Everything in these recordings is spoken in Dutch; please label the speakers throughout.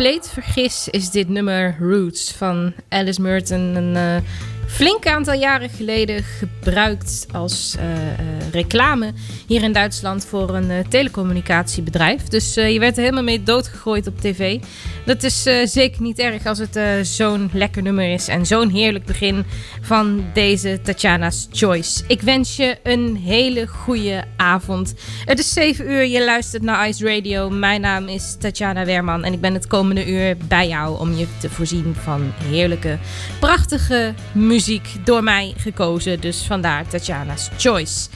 Speaker 1: Compleet vergis, is dit nummer Roots van Alice Merton. Een eh, flink aantal jaren geleden gebruikt als eh, eh, reclame hier in Duitsland voor een eh, telecommunicatiebedrijf. Dus je werd er helemaal mee doodgegooid op tv. Dat is zeker niet erg als het zo'n lekker nummer is en zo'n heerlijk begin van deze Tatjana's Choice. Ik wens je een hele goede avond. Het is 7 uur, je luistert naar Ice Radio. Mijn naam is Tatjana Werman en ik ben het komende uur bij jou om je te voorzien van heerlijke, prachtige muziek muziek door mij gekozen. Dus vandaar Tatjana's Choice.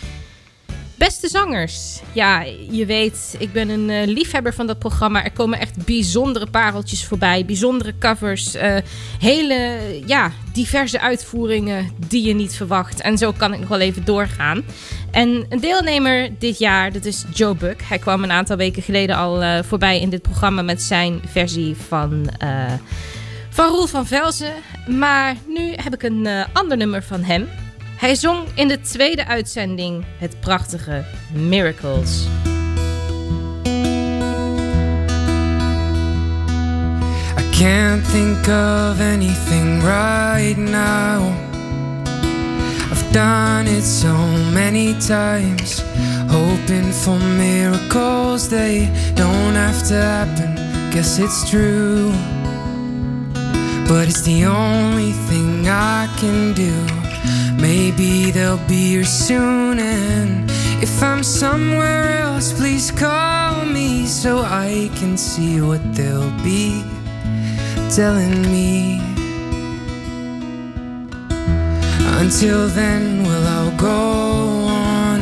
Speaker 1: Beste zangers. Ja, je weet, ik ben een uh, liefhebber van dat programma. Er komen echt bijzondere pareltjes voorbij. Bijzondere covers. Eh, hele, ja, diverse uitvoeringen die je niet verwacht. En zo kan ik nog wel even doorgaan. En een deelnemer dit jaar, dat is Joe Buck. Hij kwam een aantal weken geleden al eh, voorbij in dit programma met zijn versie van van Roel van Velzen. Maar nu heb ik een eh, ander nummer van hem. Hij zong in de tweede uitzending het prachtige Miracles.
Speaker 2: I can't think of anything right now. I've done it so many times, hoping for miracles. They don't have to happen, guess it's true. But it's the only thing I can do. Maybe they'll be here soon, and if I'm somewhere else, please call me so I can see what they'll be telling me. Until then, well, I'll go on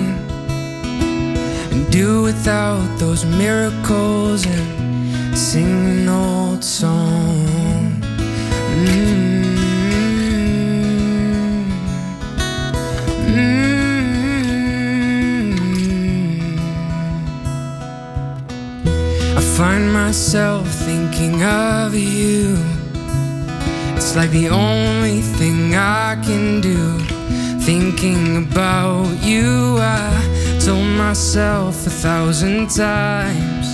Speaker 2: and do without those miracles and sing an old song. Find myself thinking of you. It's like the only thing I can do. Thinking about you, I told myself a thousand times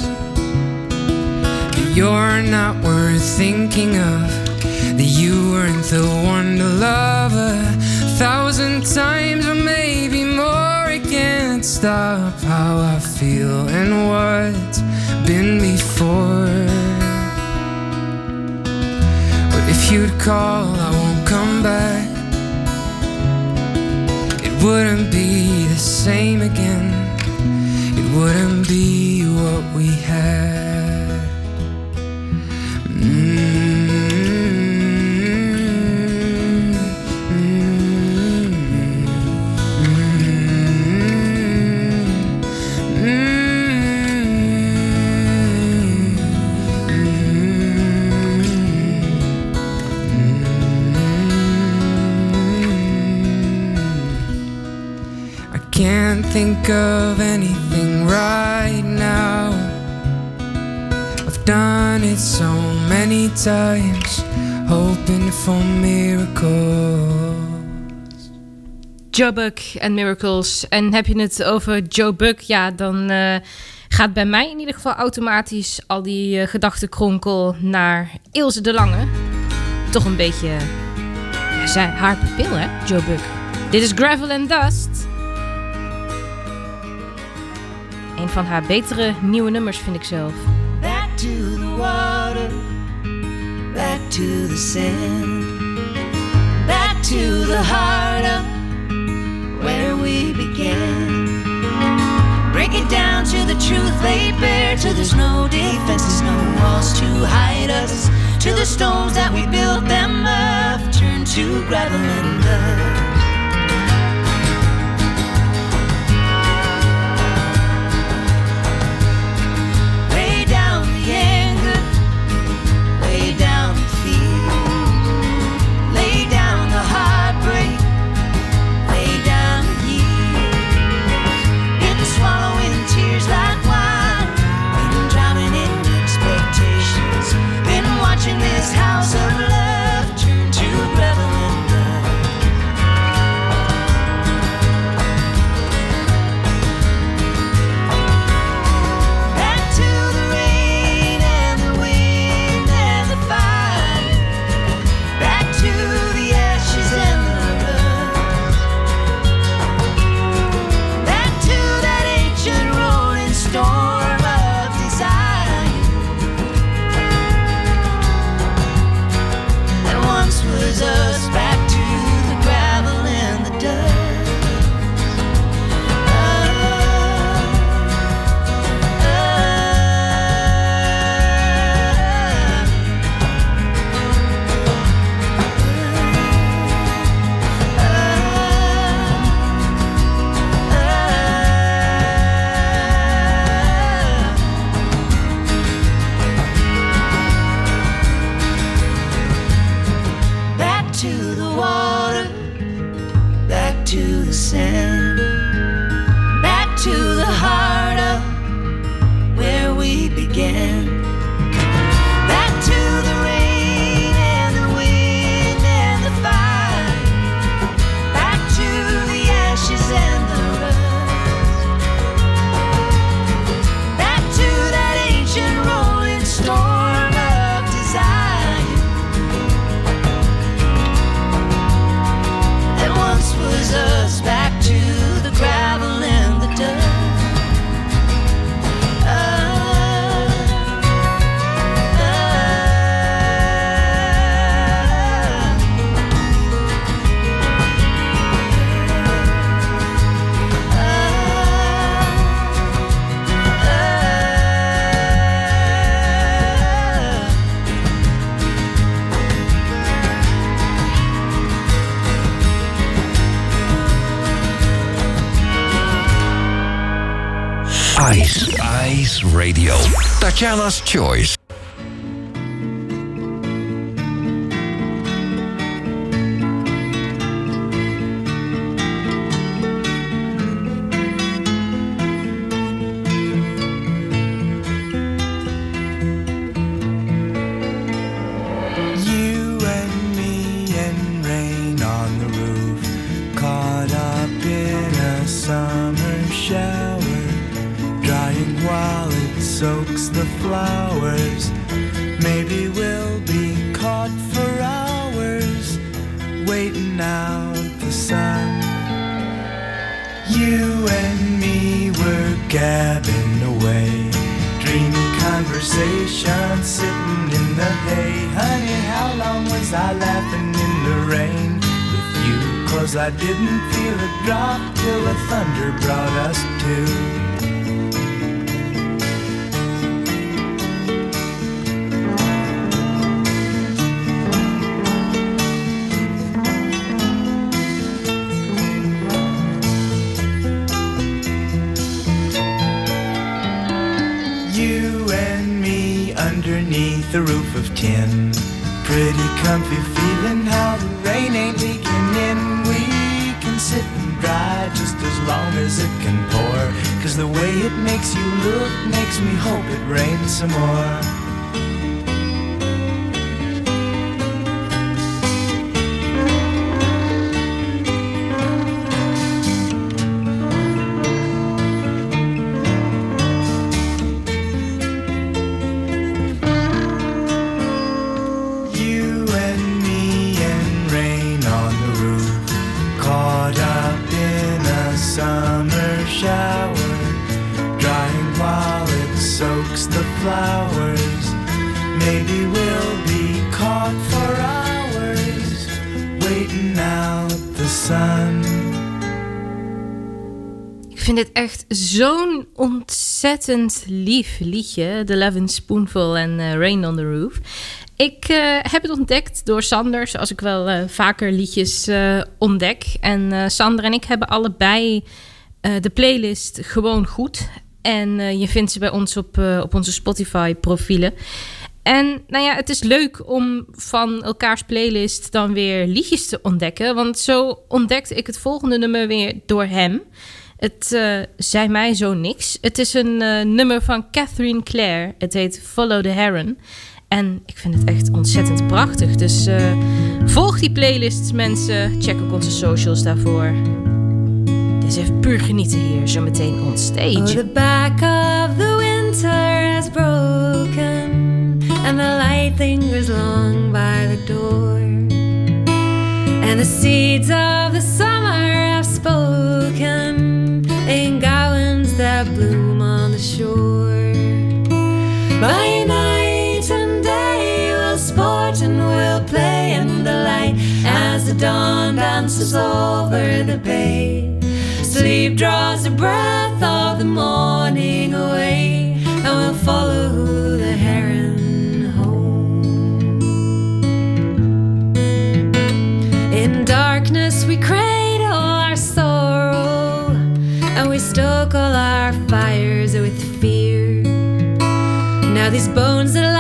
Speaker 2: that you're not worth thinking of. That you weren't the one to love a thousand times, or maybe more. I can't stop how I feel and what's been before. But if you'd call, I won't come back. It wouldn't be the same again. It wouldn't be what we had. Think of anything right now. I've done it so many times, hoping for miracles.
Speaker 1: Joe Buck en Miracles. En heb je het over Joe Buck, ja, dan eh, gaat bij mij in ieder geval automatisch al die eh, gedachtenkronkel naar Ilse de Lange. Toch een beetje ja, haar pupil, hè, Joe Buck. Dit is Gravel and Dust. Een van haar betere nieuwe nummers, vind ik zelf.
Speaker 3: Back to the water, back to the sand, back to the heart of where we began. Break it down to the truth laid bare, till there's no defenses, no walls to hide us, to the stones that we built them up, turn to gravel and dust.
Speaker 4: Tatjana's Choice.
Speaker 5: Underneath a roof of tin. Pretty comfy feeling how the rain ain't leaking in. We can sit and dry just as long as it can pour. Cause the way it makes you look makes me hope it rains some more.
Speaker 1: Zo'n ontzettend lief liedje. The Eleven Spoonful en eh, Rain on the Roof. Ik eh, heb het ontdekt door Sander, zoals ik wel eh, vaker liedjes eh, ontdek. En Sander en ik hebben allebei de playlist gewoon goed. En je vindt ze bij ons op, op onze Spotify-profielen. En nou ja, het is leuk om van elkaars playlist dan weer liedjes te ontdekken. Want zo ontdekte ik het volgende nummer weer door hem. Het eh, zei mij zo niks. Het is een eh, nummer van Catherine Clare. Het heet Follow the Heron. En ik vind het echt ontzettend prachtig. Dus eh, volg die playlists, mensen. Check ook onze socials daarvoor. Dit is even puur genieten hier, zo meteen on stage.
Speaker 3: Oh, the back of the winter has broken, and the light lingers long by the door. And the seeds of the dawn dances over the bay. Sleep draws the breath of the morning away, and we'll follow the heron home. In darkness, we cradle our sorrow, and we stoke all our fires with fear. Now, these bones that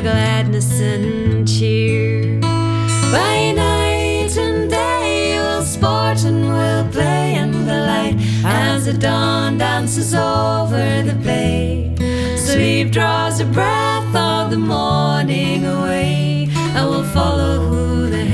Speaker 3: gladness and cheer. By night and day we'll sport and we'll play in the light as the dawn dances over the bay. Sleep draws a breath of the morning away, and we'll follow who
Speaker 6: the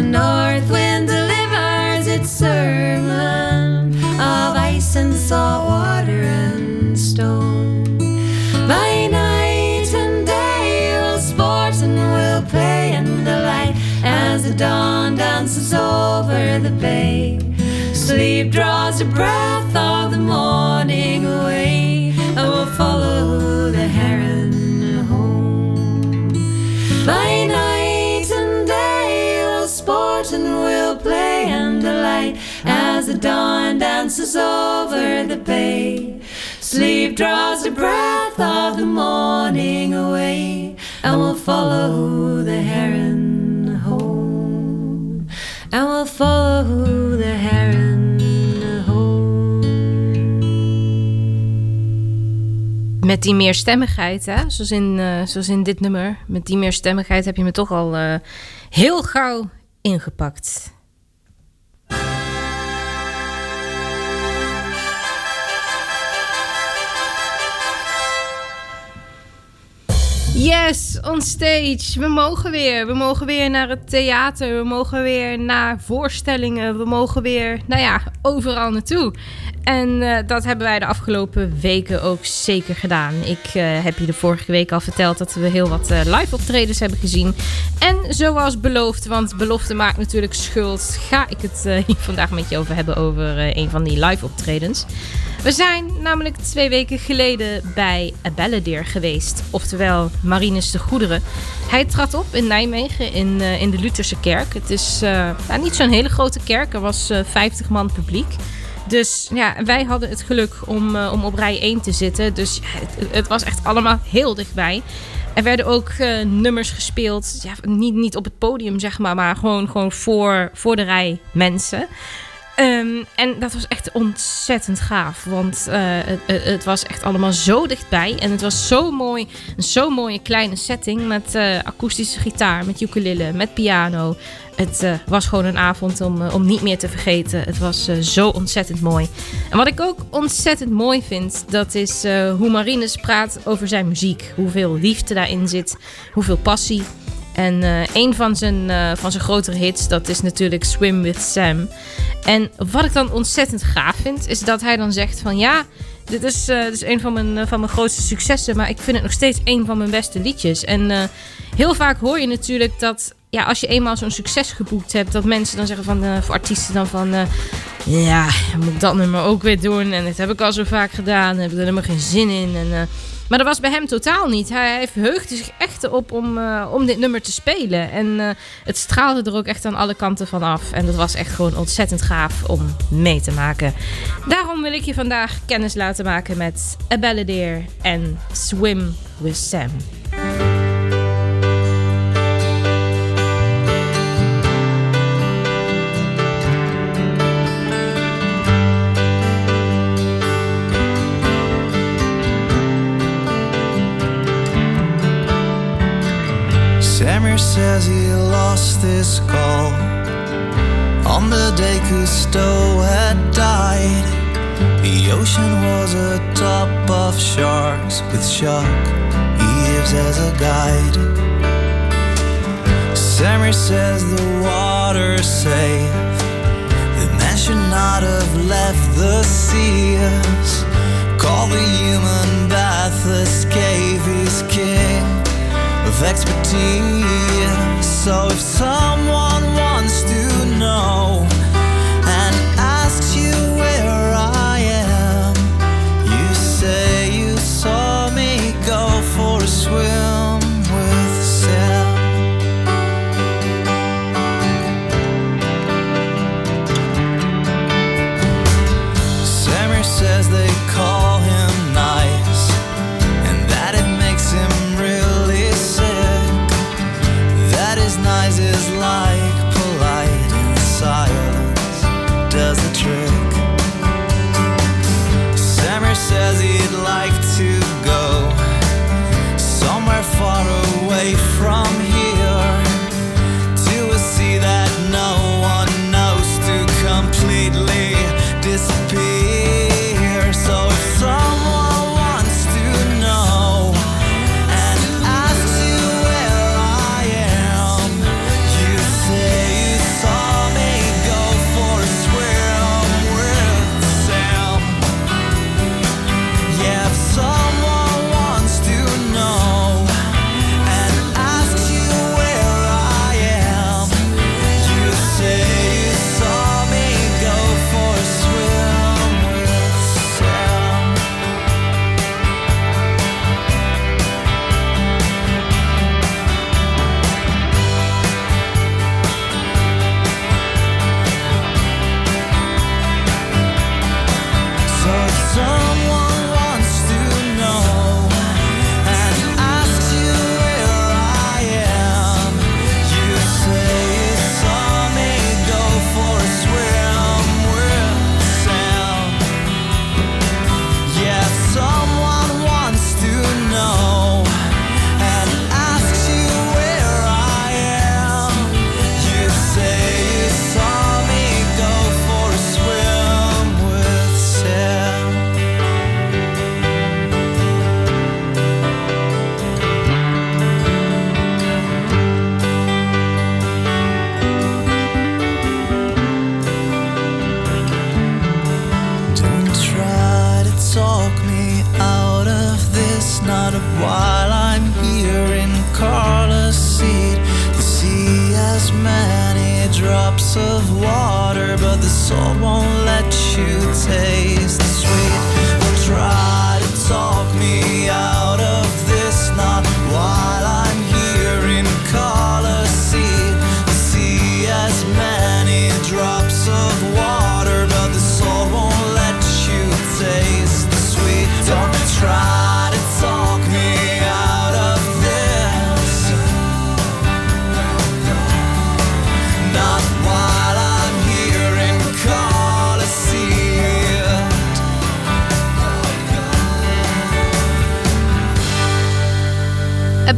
Speaker 6: the north wind delivers its sermon of ice and salt water and stone. By night and day we'll sport and we'll play and delight as the dawn dances over the bay. Sleep draws a breath dawn dances over the bay. Sleep draws the breath of the morning away, and we'll follow the heron home. And we'll follow the heron home.
Speaker 1: Met die meerstemmigheid, hè? Zoals, in, eh, zoals in dit nummer. Met die meerstemmigheid heb je me toch al eh, heel gauw ingepakt. Yes, on stage. We mogen weer. We mogen weer naar het theater. We mogen weer naar voorstellingen. We mogen weer, nou ja, overal naartoe. En eh, dat hebben wij de afgelopen weken ook zeker gedaan. Ik eh, heb je de vorige week al verteld dat we heel wat eh, live optredens hebben gezien. En zoals beloofd, want belofte maakt natuurlijk schuld, ga ik het hier vandaag met je over hebben over een van die live optredens. We zijn namelijk twee weken geleden bij Balladeer geweest, oftewel Marinus de Goederen. Hij trad op in Nijmegen in, in de Lutherse kerk. Het is nou, niet zo'n hele grote kerk, er was 50 man publiek. Dus ja, wij hadden het geluk om, uh, om op rij 1 te zitten. Dus het, het, was echt allemaal heel dichtbij. Er werden ook uh, nummers gespeeld. Ja, niet, niet op het podium, zeg maar, maar gewoon, gewoon voor, voor de rij mensen. Um, en dat was echt ontzettend gaaf. Want uh, het, was echt allemaal zo dichtbij. En het was zo mooi. Een zo mooie kleine setting. Met akoestische gitaar, met ukulele, met piano. Het uh, was gewoon een avond om, om niet meer te vergeten. Het was zo ontzettend mooi. En wat ik ook ontzettend mooi vind, dat is hoe Marinus praat over zijn muziek. Hoeveel liefde daarin zit, hoeveel passie. En een van zijn, van zijn grotere hits, dat is natuurlijk Swim with Sam. En wat ik dan ontzettend gaaf vind, is dat hij dan zegt van ja, dit is, is een van mijn, van mijn grootste successen, maar ik vind het nog steeds een van mijn beste liedjes. En heel vaak hoor je natuurlijk dat ja, als je eenmaal zo'n succes geboekt hebt, dat mensen dan zeggen van, voor artiesten dan van, ja, moet ik dat nummer ook weer doen? En dat heb ik al zo vaak gedaan, heb ik er helemaal geen zin in. En, maar dat was bij hem totaal niet. Hij, verheugde zich echt op om, om dit nummer te spelen. En het straalde er ook echt aan alle kanten van af. En dat was echt gewoon ontzettend gaaf om mee te maken. Daarom wil ik je vandaag kennis laten maken met A en Swim with Sam.
Speaker 7: Says he lost his call on the day Cousteau had died. The ocean was a top of sharks with Shark Eves as a guide. Samir says the water's safe. The man should not have left the seas. Call the human bathless cave his king of expertise. So if someone wants to know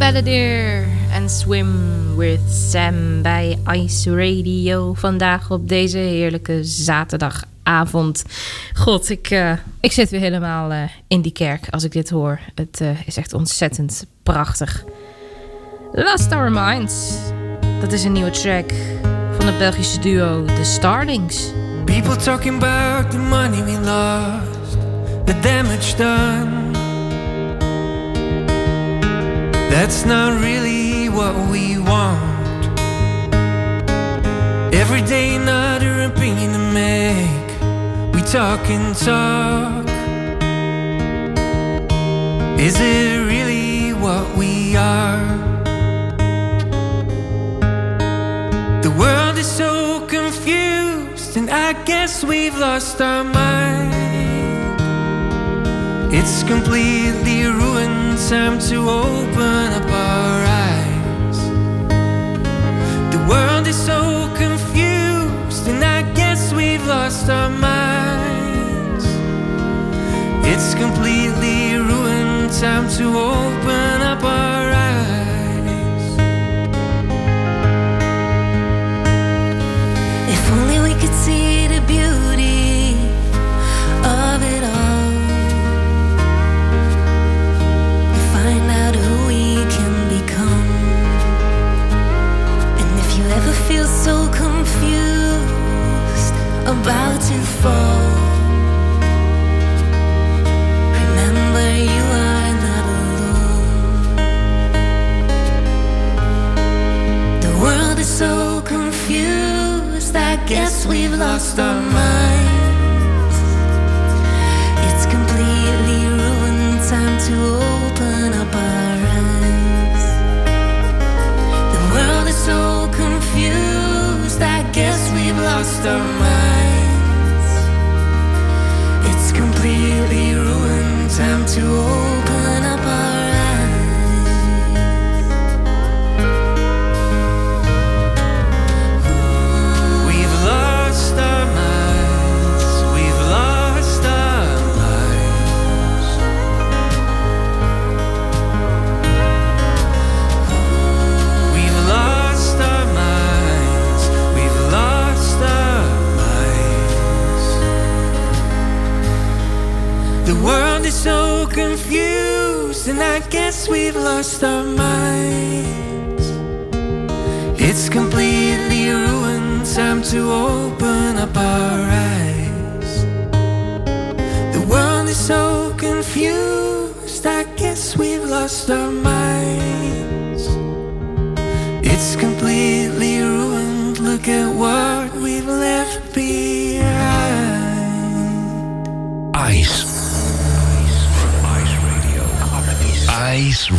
Speaker 1: Belladeer en Swim with Sam bij Ice Radio vandaag op deze heerlijke zaterdagavond. God, ik, eh, ik zit weer helemaal eh, in die kerk als ik dit hoor. Het eh, is echt ontzettend prachtig. Last Our Minds, dat is een nieuwe track van het Belgische duo The Starlings.
Speaker 8: People talking about the money we lost, the damage done. That's not really what we want. Every day, another opinion to make. We talk and talk. Is it really what we are? The world is so confused, and I guess we've lost our mind. It's completely ruined time to open up our eyes. The world is so confused, and I guess we've lost our minds. It's completely ruined. Time to open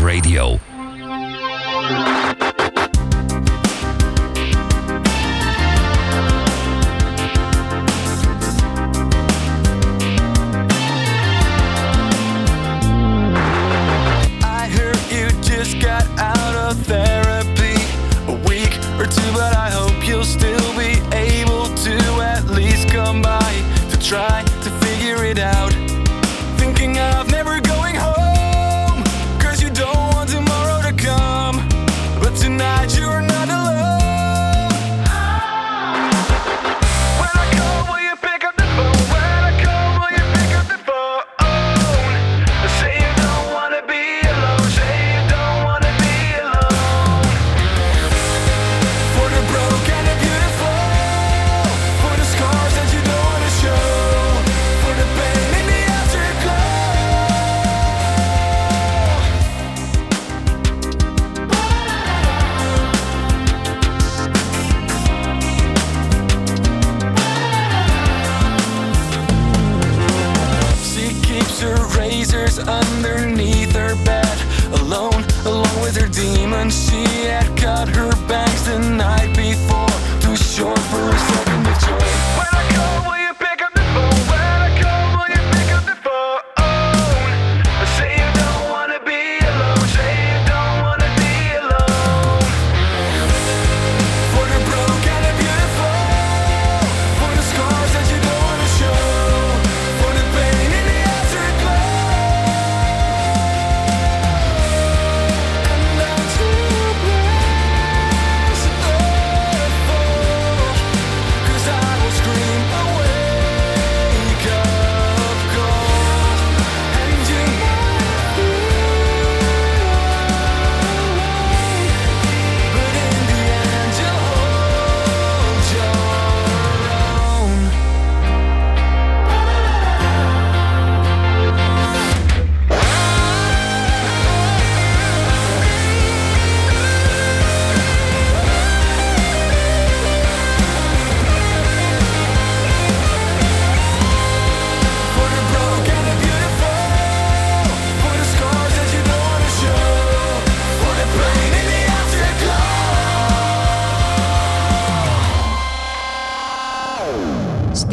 Speaker 9: Radio.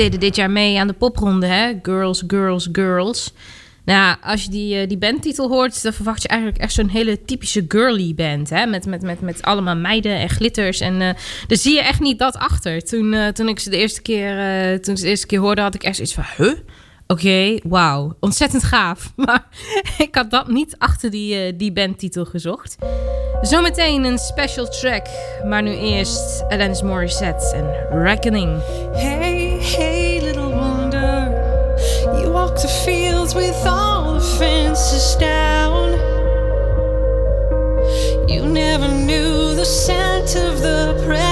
Speaker 1: Deden dit jaar mee aan de popronde, hè? Girls, Girls, Girls. Nou, als je die, eh, die bandtitel hoort, dan verwacht je eigenlijk echt zo'n hele typische girly band. Hè? Met, met, met, met allemaal meiden en glitters. En uh, daar zie je echt niet dat achter. Toen, uh, toen ik ze de eerste keer, toen ze de eerste keer hoorde, had ik echt iets van? Oké, okay, wauw. Ontzettend gaaf. Maar ik had dat niet achter die, die bandtitel gezocht. Zometeen een special track. Maar nu eerst Alanis Morissette en Reckoning.
Speaker 3: Hey, hey, little wonder. You walk the fields with all the fences down. You never knew the scent of the predator.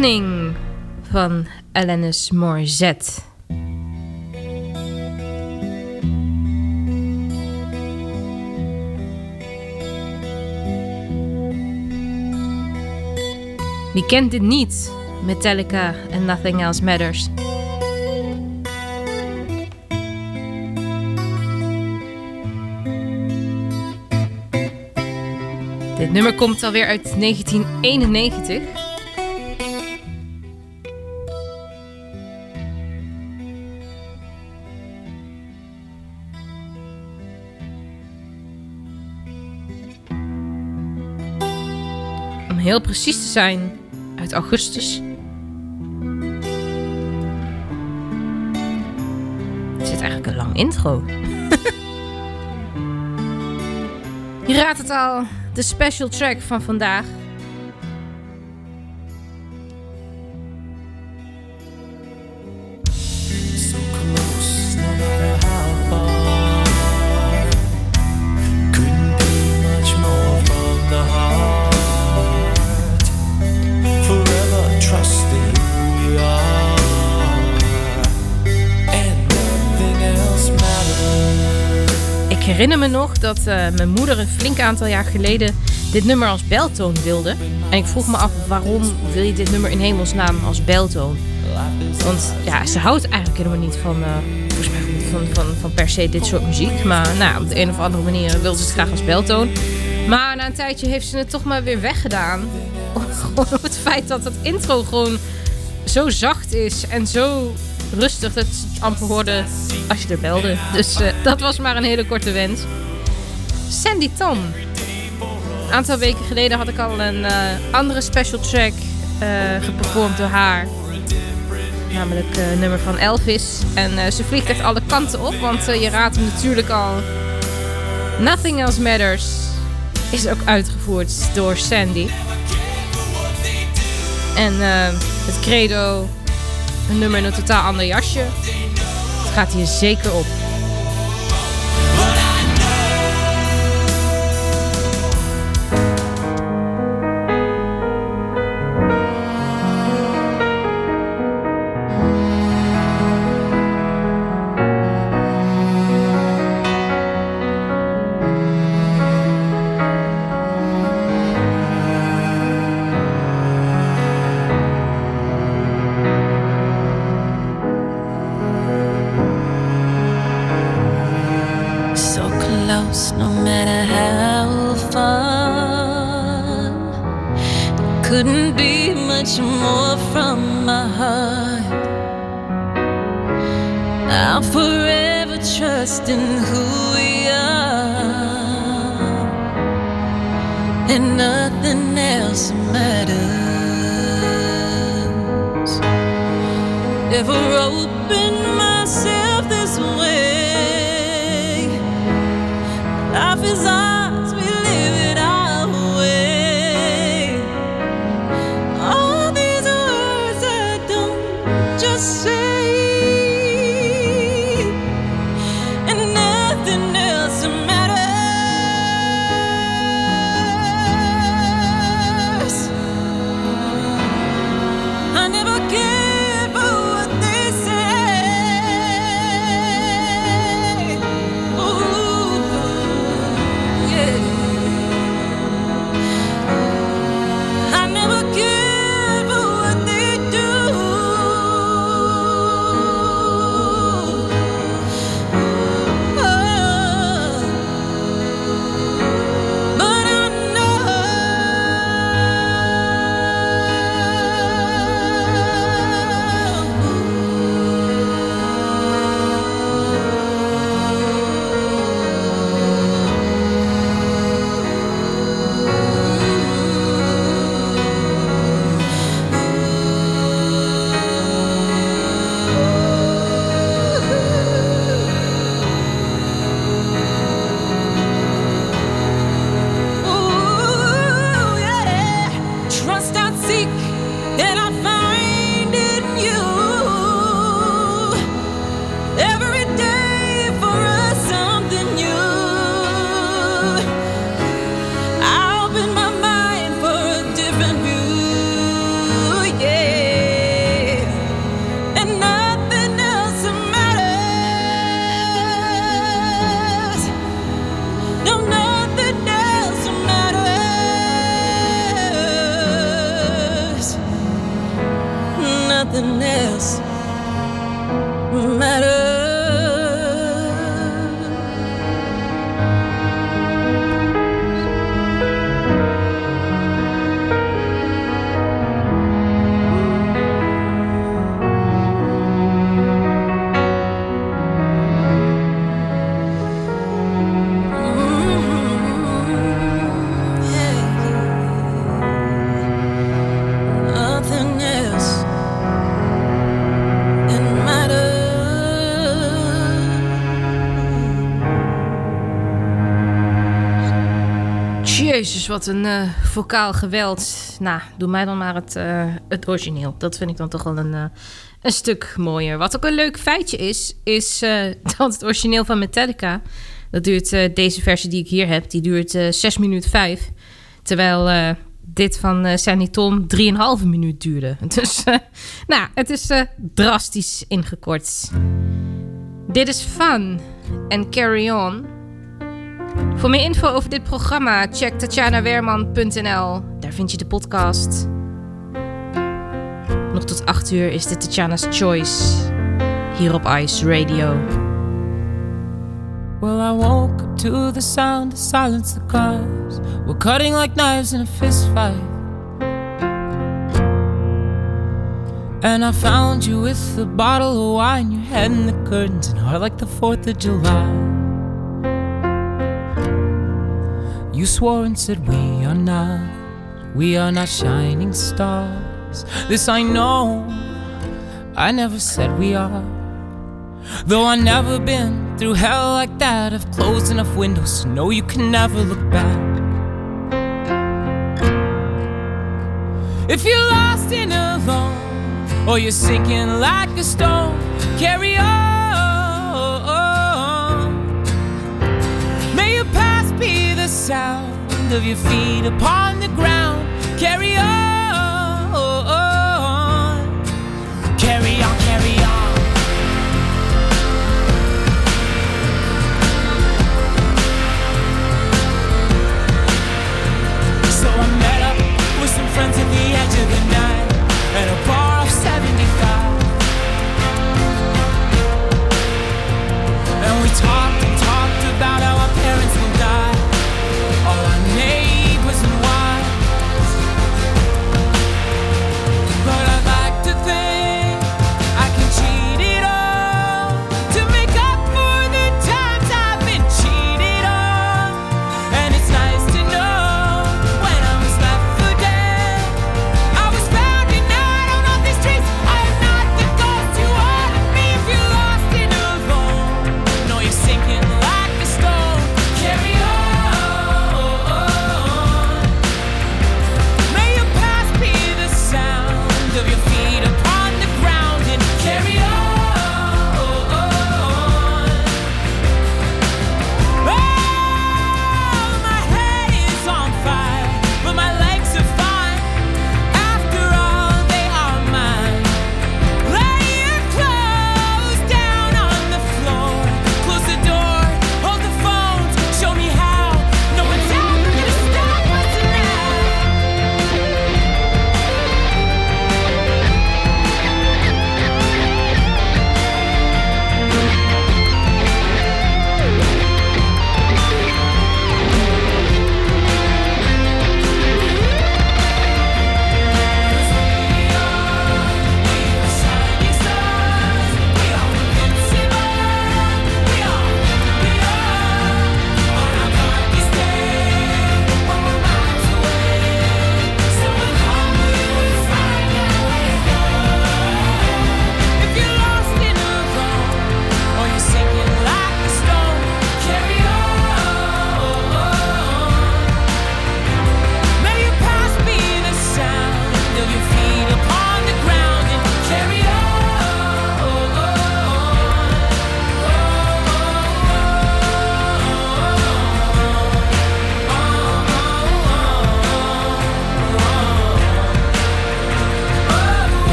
Speaker 1: Van Alanis Morissette. Wie kent dit niet? Metallica en Nothing Else Matters. Dit nummer komt alweer uit 1991. Heel precies te zijn, uit augustus. Het zit eigenlijk een lang intro. Je raadt het al, de special track van vandaag.
Speaker 10: Me nog dat eh, mijn moeder een flink aantal jaar geleden dit nummer als beltoon wilde. En ik vroeg me af waarom wil je dit nummer in hemelsnaam als beltoon? Want ja, ze houdt eigenlijk helemaal niet van, eh, van, van, van per se dit soort muziek. Maar nou, op de een of andere manier wilde ze het graag als beltoon. Maar na een tijdje heeft ze het toch maar weer weggedaan. Gewoon op het feit dat het intro gewoon zo zacht is en zo rustig dat amper hoorde als je er belde. Dus eh, dat was maar een hele korte wens. Sandy Tom. Een aantal weken geleden had ik al een eh, andere special track eh geperformd door haar. Namelijk nummer van Elvis. En ze vliegt echt alle kanten op, want je raadt hem natuurlijk al. Nothing Else Matters is ook uitgevoerd door Sandy. En het credo, een nummer in een totaal ander jasje. Het gaat hier zeker op. Jezus, wat een eh vocaal geweld. Nou, doe mij dan maar het, eh, het origineel. Dat vind ik dan toch wel een, eh, een stuk mooier. Wat ook een leuk feitje is, is dat het origineel van Metallica... dat duurt, deze versie die ik hier heb, die duurt eh 6 minuten 5. Terwijl dit van Sandy Tom 3,5 minuut duurde. Dus, nou, het is drastisch ingekort. Dit is Fun en Carry On.
Speaker 1: Voor meer info over dit programma, check tatjanaweerman.nl. Daar vind je de podcast. Nog tot 8 uur is dit Tatjana's Choice. Hier op Ice Radio.
Speaker 11: Well, I woke up to the sound of silence. The cars were cutting like knives in a fist fight. And I found you with a bottle of wine, your head in the curtains, and heart like the 4th of July. You swore and said, We are not, we are not shining stars. This I know, I never said we are. Though I've never been through hell like that, I've closed enough windows to know you can never look back. If you're lost and alone, or you're sinking like a stone, carry on. Sound of your feet upon the ground. Carry on,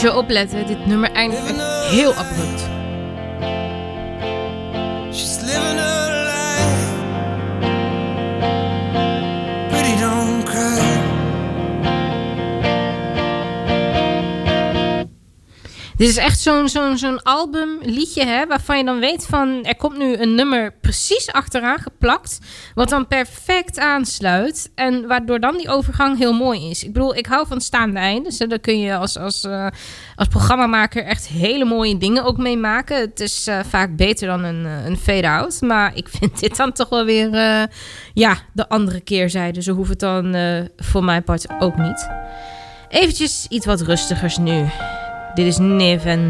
Speaker 1: Je opletten, dit nummer eindigt heel abrupt. Dit is echt zo'n zo'n album, liedje, hè, waarvan je dan weet van... er komt nu een nummer precies achteraan geplakt... wat dan perfect aansluit... en waardoor dan die overgang heel mooi is. Ik bedoel, ik hou van staande eindes. Dus daar kun je als, als, eh, als programmamaker echt hele mooie dingen ook mee maken. Het is eh, vaak beter dan een, eh, een fade-out. Maar ik vind dit dan toch wel weer... ja, de andere keerzijde. Zo hoeft het dan voor mijn part ook niet. Eventjes iets wat rustigers nu. Dit is Niv en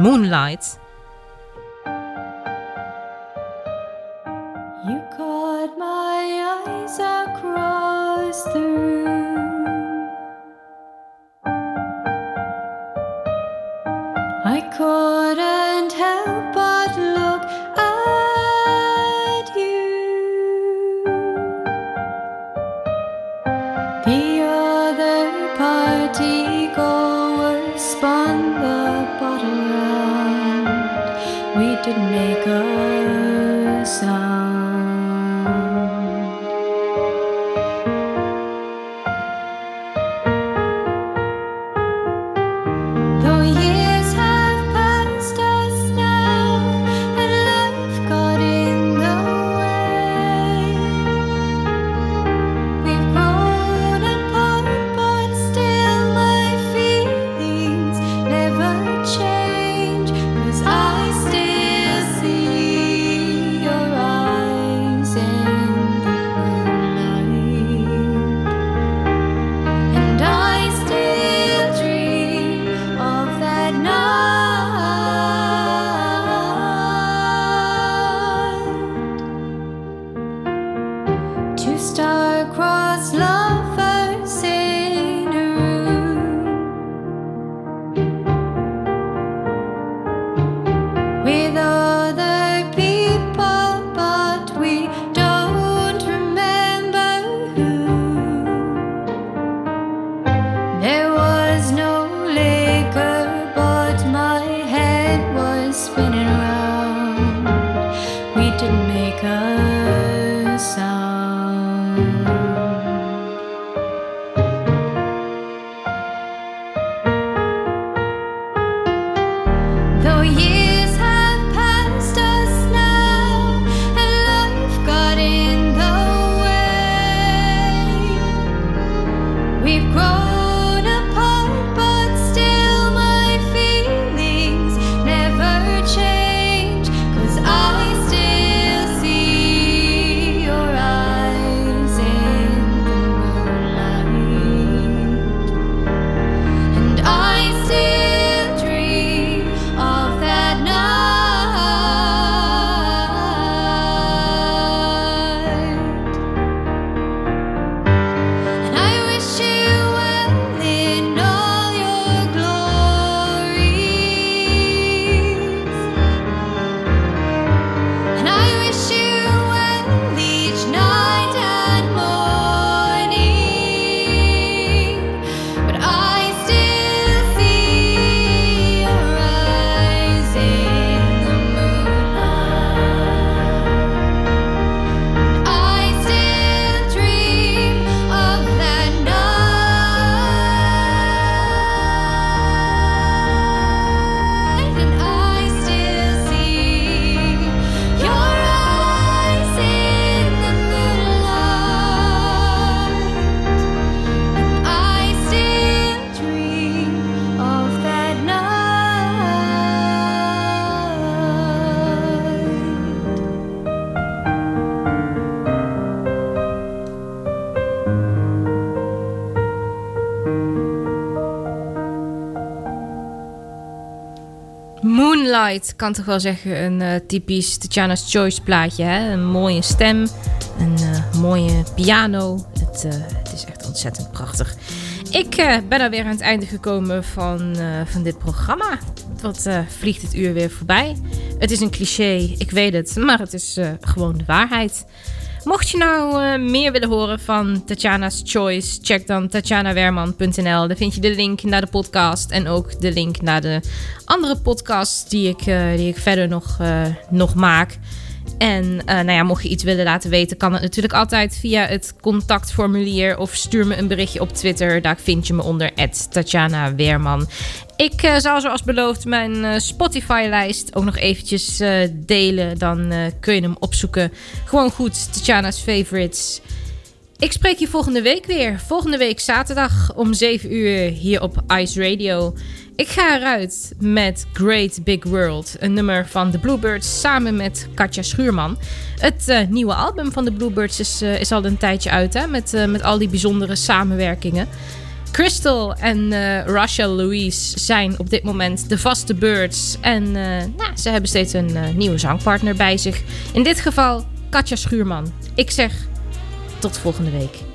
Speaker 1: Moonlight.
Speaker 12: You caught my eyes across the room. I couldn't
Speaker 1: Kan toch wel zeggen een eh, typisch Tatjana's Choice plaatje. Hè? Een mooie stem, een eh, mooie piano. Het, eh, het is echt ontzettend prachtig. Ik ben alweer aan het einde gekomen van, van dit programma. Wat vliegt het uur weer voorbij. Het is een cliché, ik weet het, maar het is gewoon de waarheid.
Speaker 12: Mocht je nou eh, meer willen horen van Tatjana's Choice, check dan tatjanawerman.nl. Daar vind je de link naar de podcast en ook de link naar de andere podcasts die ik, eh, die ik verder nog, eh, nog maak. En eh, nou ja, mocht je iets willen laten weten, kan het natuurlijk altijd via het contactformulier of stuur me een berichtje op Twitter. Daar vind je me onder Tatjana Weerman. Ik eh, zal zoals beloofd mijn eh, Spotify-lijst ook nog eventjes delen. Dan kun je hem opzoeken. Gewoon goed, Tatjana's Favorites. Ik spreek je volgende week weer. Volgende week zaterdag om 7 uur hier op Ice Radio. Ik ga eruit met Great Big World, een nummer van de Bluebirds samen met Katja Schuurman. Het eh, nieuwe album van de Bluebirds is, eh, is al een tijdje uit, hè, met, eh, met al die bijzondere samenwerkingen. Crystal en Rachel Louise zijn op dit moment de vaste birds. En nou, ze hebben steeds een nieuwe zangpartner bij zich. In dit geval Katja Schuurman. Ik zeg tot volgende week.